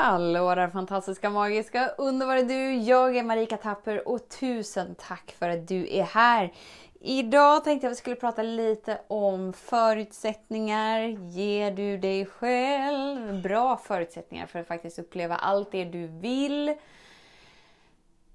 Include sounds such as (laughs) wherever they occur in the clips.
Hallå där fantastiska, magiska, underbara du! Jag är Marika Tapper och tusen tack för att du är här! Idag tänkte jag att vi skulle prata lite om förutsättningar. Ger du dig själv bra förutsättningar för att faktiskt uppleva allt det du vill?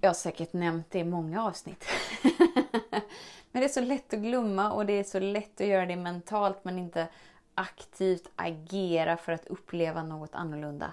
Jag har säkert nämnt det i många avsnitt. (laughs) men det är så lätt att glömma och det är så lätt att göra det mentalt men inte aktivt agera för att uppleva något annorlunda.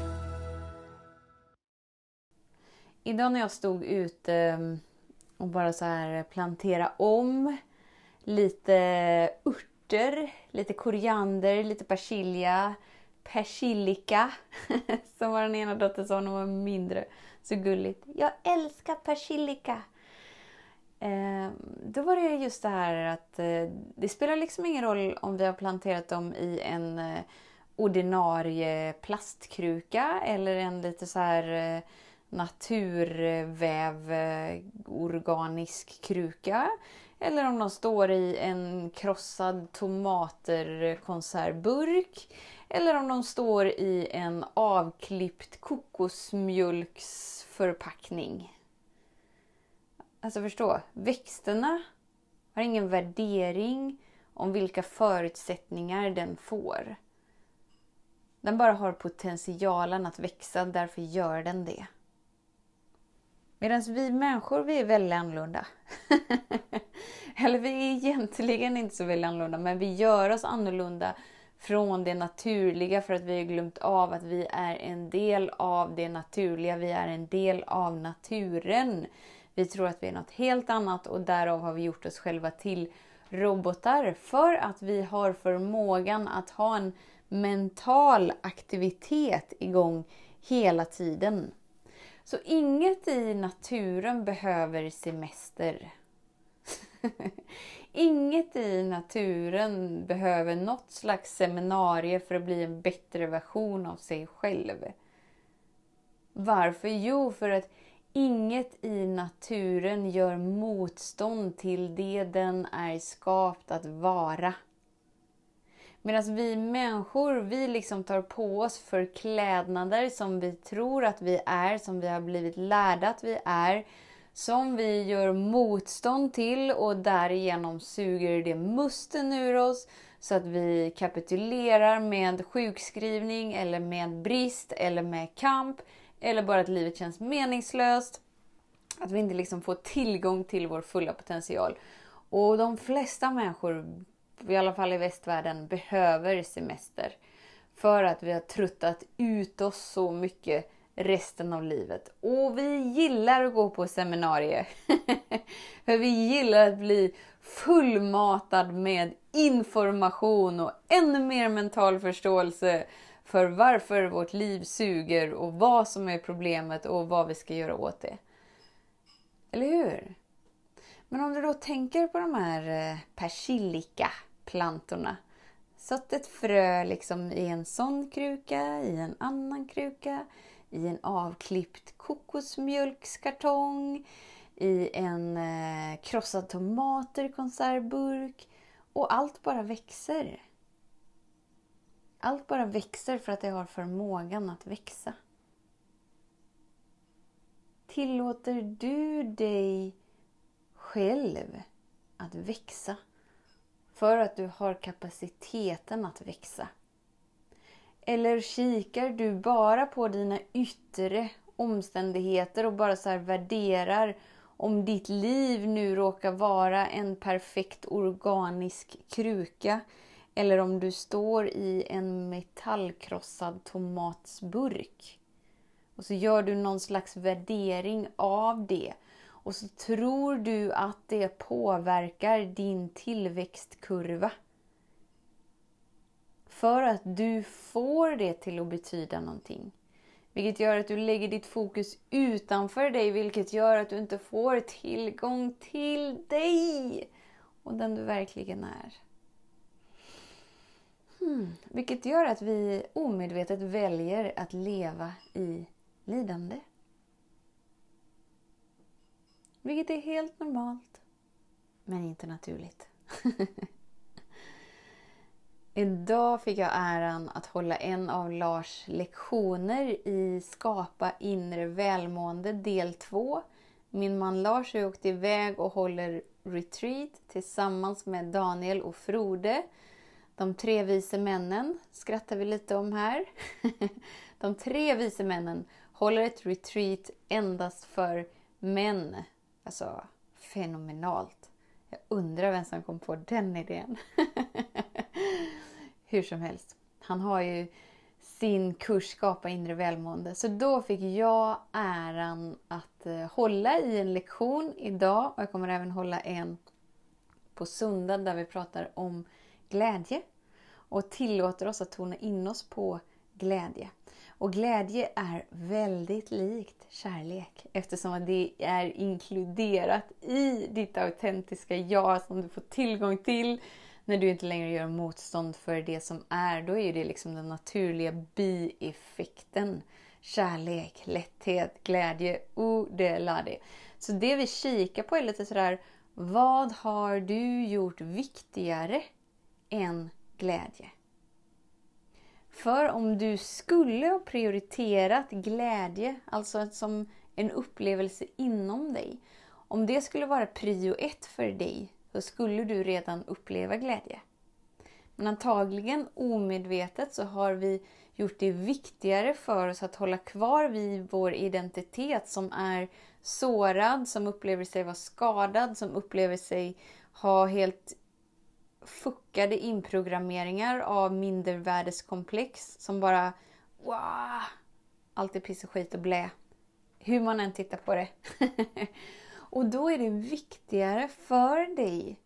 Idag när jag stod ute ehm, och bara så här plantera om lite örter, lite koriander, lite persilja, persilika (laughs) som var den ena dottern sa när hon var mindre. Så gulligt. Jag älskar persilika! Ehm, då var det just det här att eh, det spelar liksom ingen roll om vi har planterat dem i en eh, ordinarie plastkruka eller en lite så här eh, naturvävorganisk naturväv organisk kruka. Eller om de står i en krossad tomaterkonservburk. Eller om de står i en avklippt kokosmjölksförpackning. Alltså förstå, växterna har ingen värdering om vilka förutsättningar den får. Den bara har potentialen att växa, därför gör den det. Medan vi människor, vi är väldigt annorlunda. (laughs) Eller vi är egentligen inte så väldigt annorlunda, men vi gör oss annorlunda från det naturliga för att vi har glömt av att vi är en del av det naturliga. Vi är en del av naturen. Vi tror att vi är något helt annat och därav har vi gjort oss själva till robotar för att vi har förmågan att ha en mental aktivitet igång hela tiden. Så inget i naturen behöver semester. (laughs) inget i naturen behöver något slags seminarie för att bli en bättre version av sig själv. Varför? Jo, för att inget i naturen gör motstånd till det den är skapt att vara. Medan vi människor, vi liksom tar på oss förklädnader som vi tror att vi är, som vi har blivit lärda att vi är, som vi gör motstånd till och därigenom suger det musten ur oss så att vi kapitulerar med sjukskrivning eller med brist eller med kamp eller bara att livet känns meningslöst. Att vi inte liksom får tillgång till vår fulla potential. Och de flesta människor i alla fall i västvärlden, behöver semester. För att vi har tröttat ut oss så mycket resten av livet. Och vi gillar att gå på seminarier. (laughs) för vi gillar att bli fullmatad med information och ännu mer mental förståelse för varför vårt liv suger och vad som är problemet och vad vi ska göra åt det. Eller hur? Men om du då tänker på de här eh, persilika plantorna. Sått ett frö liksom i en sån kruka, i en annan kruka, i en avklippt kokosmjölkskartong, i en eh, krossad tomater konservburk och allt bara växer. Allt bara växer för att det har förmågan att växa. Tillåter du dig själv att växa? För att du har kapaciteten att växa? Eller kikar du bara på dina yttre omständigheter och bara så värderar om ditt liv nu råkar vara en perfekt organisk kruka eller om du står i en metallkrossad tomatsburk. Och så gör du någon slags värdering av det och så tror du att det påverkar din tillväxtkurva. För att du får det till att betyda någonting. Vilket gör att du lägger ditt fokus utanför dig, vilket gör att du inte får tillgång till dig och den du verkligen är. Hmm. Vilket gör att vi omedvetet väljer att leva i lidande. Vilket är helt normalt, men inte naturligt. (laughs) Idag fick jag äran att hålla en av Lars lektioner i Skapa inre välmående del 2. Min man Lars har åkt iväg och håller retreat tillsammans med Daniel och Frode. De tre vise männen skrattar vi lite om här. (laughs) De tre vise männen håller ett retreat endast för män. Alltså, fenomenalt. Jag undrar vem som kom på den idén. (laughs) Hur som helst. Han har ju sin kurs Skapa inre välmående. Så då fick jag äran att eh, hålla i en lektion idag och jag kommer även hålla en på söndag där vi pratar om glädje och tillåter oss att tona in oss på glädje. Och glädje är väldigt likt kärlek eftersom det är inkluderat i ditt autentiska jag som du får tillgång till när du inte längre gör motstånd för det som är. Då är det liksom den naturliga bieffekten. Kärlek, lätthet, glädje, udelade. Så det vi kikar på är lite sådär, vad har du gjort viktigare än glädje? För om du skulle ha prioriterat glädje, alltså som en upplevelse inom dig. Om det skulle vara prio ett för dig, så skulle du redan uppleva glädje. Men antagligen omedvetet så har vi gjort det viktigare för oss att hålla kvar vid vår identitet som är sårad, som upplever sig vara skadad, som upplever sig ha helt fuckade inprogrammeringar av mindervärdeskomplex som bara wow, allt är piss och skit och blä. Hur man än tittar på det. (laughs) och då är det viktigare för dig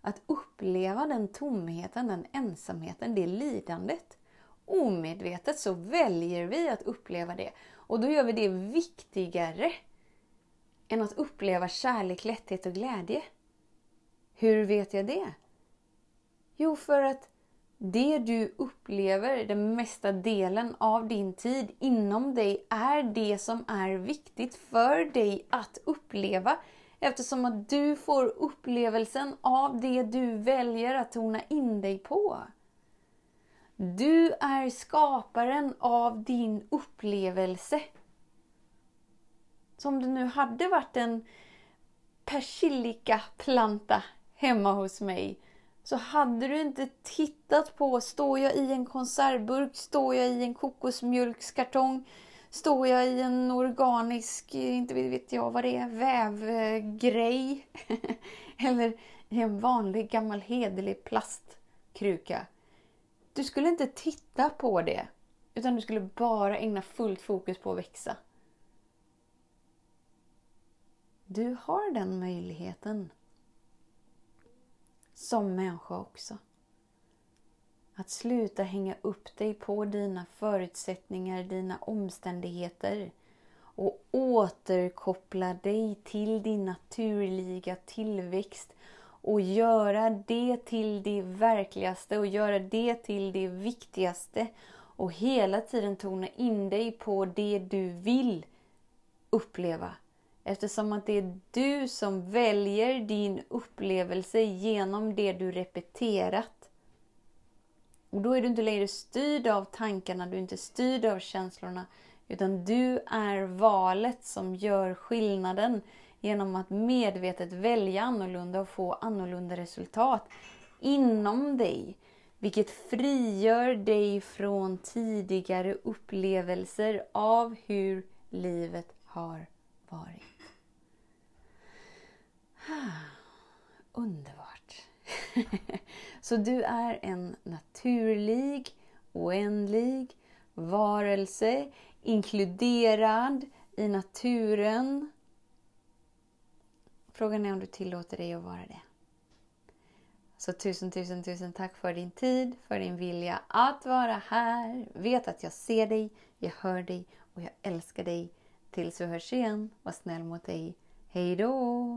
att uppleva den tomheten, den ensamheten, det lidandet. Omedvetet så väljer vi att uppleva det. Och då gör vi det viktigare än att uppleva kärlek, lätthet och glädje. Hur vet jag det? Jo, för att det du upplever den mesta delen av din tid inom dig är det som är viktigt för dig att uppleva. Eftersom att du får upplevelsen av det du väljer att tona in dig på. Du är skaparen av din upplevelse. Som det nu hade varit en persilikaplanta hemma hos mig så hade du inte tittat på, står jag i en konservburk, står jag i en kokosmjölkskartong, står jag i en organisk, eh, inte vet jag vad det är, vävgrej. (laughs) Eller i en vanlig gammal hederlig plastkruka. Du skulle inte titta på det. Utan du skulle bara ägna fullt fokus på att växa. Du har den möjligheten som människa också. Att sluta hänga upp dig på dina förutsättningar, dina omständigheter och återkoppla dig till din naturliga tillväxt och göra det till det verkligaste och göra det till det viktigaste och hela tiden tona in dig på det du vill uppleva Eftersom att det är du som väljer din upplevelse genom det du repeterat. Och då är du inte längre styrd av tankarna, du är inte styrd av känslorna. Utan du är valet som gör skillnaden genom att medvetet välja annorlunda och få annorlunda resultat inom dig. Vilket frigör dig från tidigare upplevelser av hur livet har varit. (sighs) Underbart! (laughs) Så du är en naturlig, oändlig varelse, inkluderad i naturen. Frågan är om du tillåter dig att vara det. Så tusen, tusen, tusen tack för din tid, för din vilja att vara här. Vet att jag ser dig, jag hör dig Och jag älskar dig. Tills vi hörs igen. Var snäll mot dig. Hej då!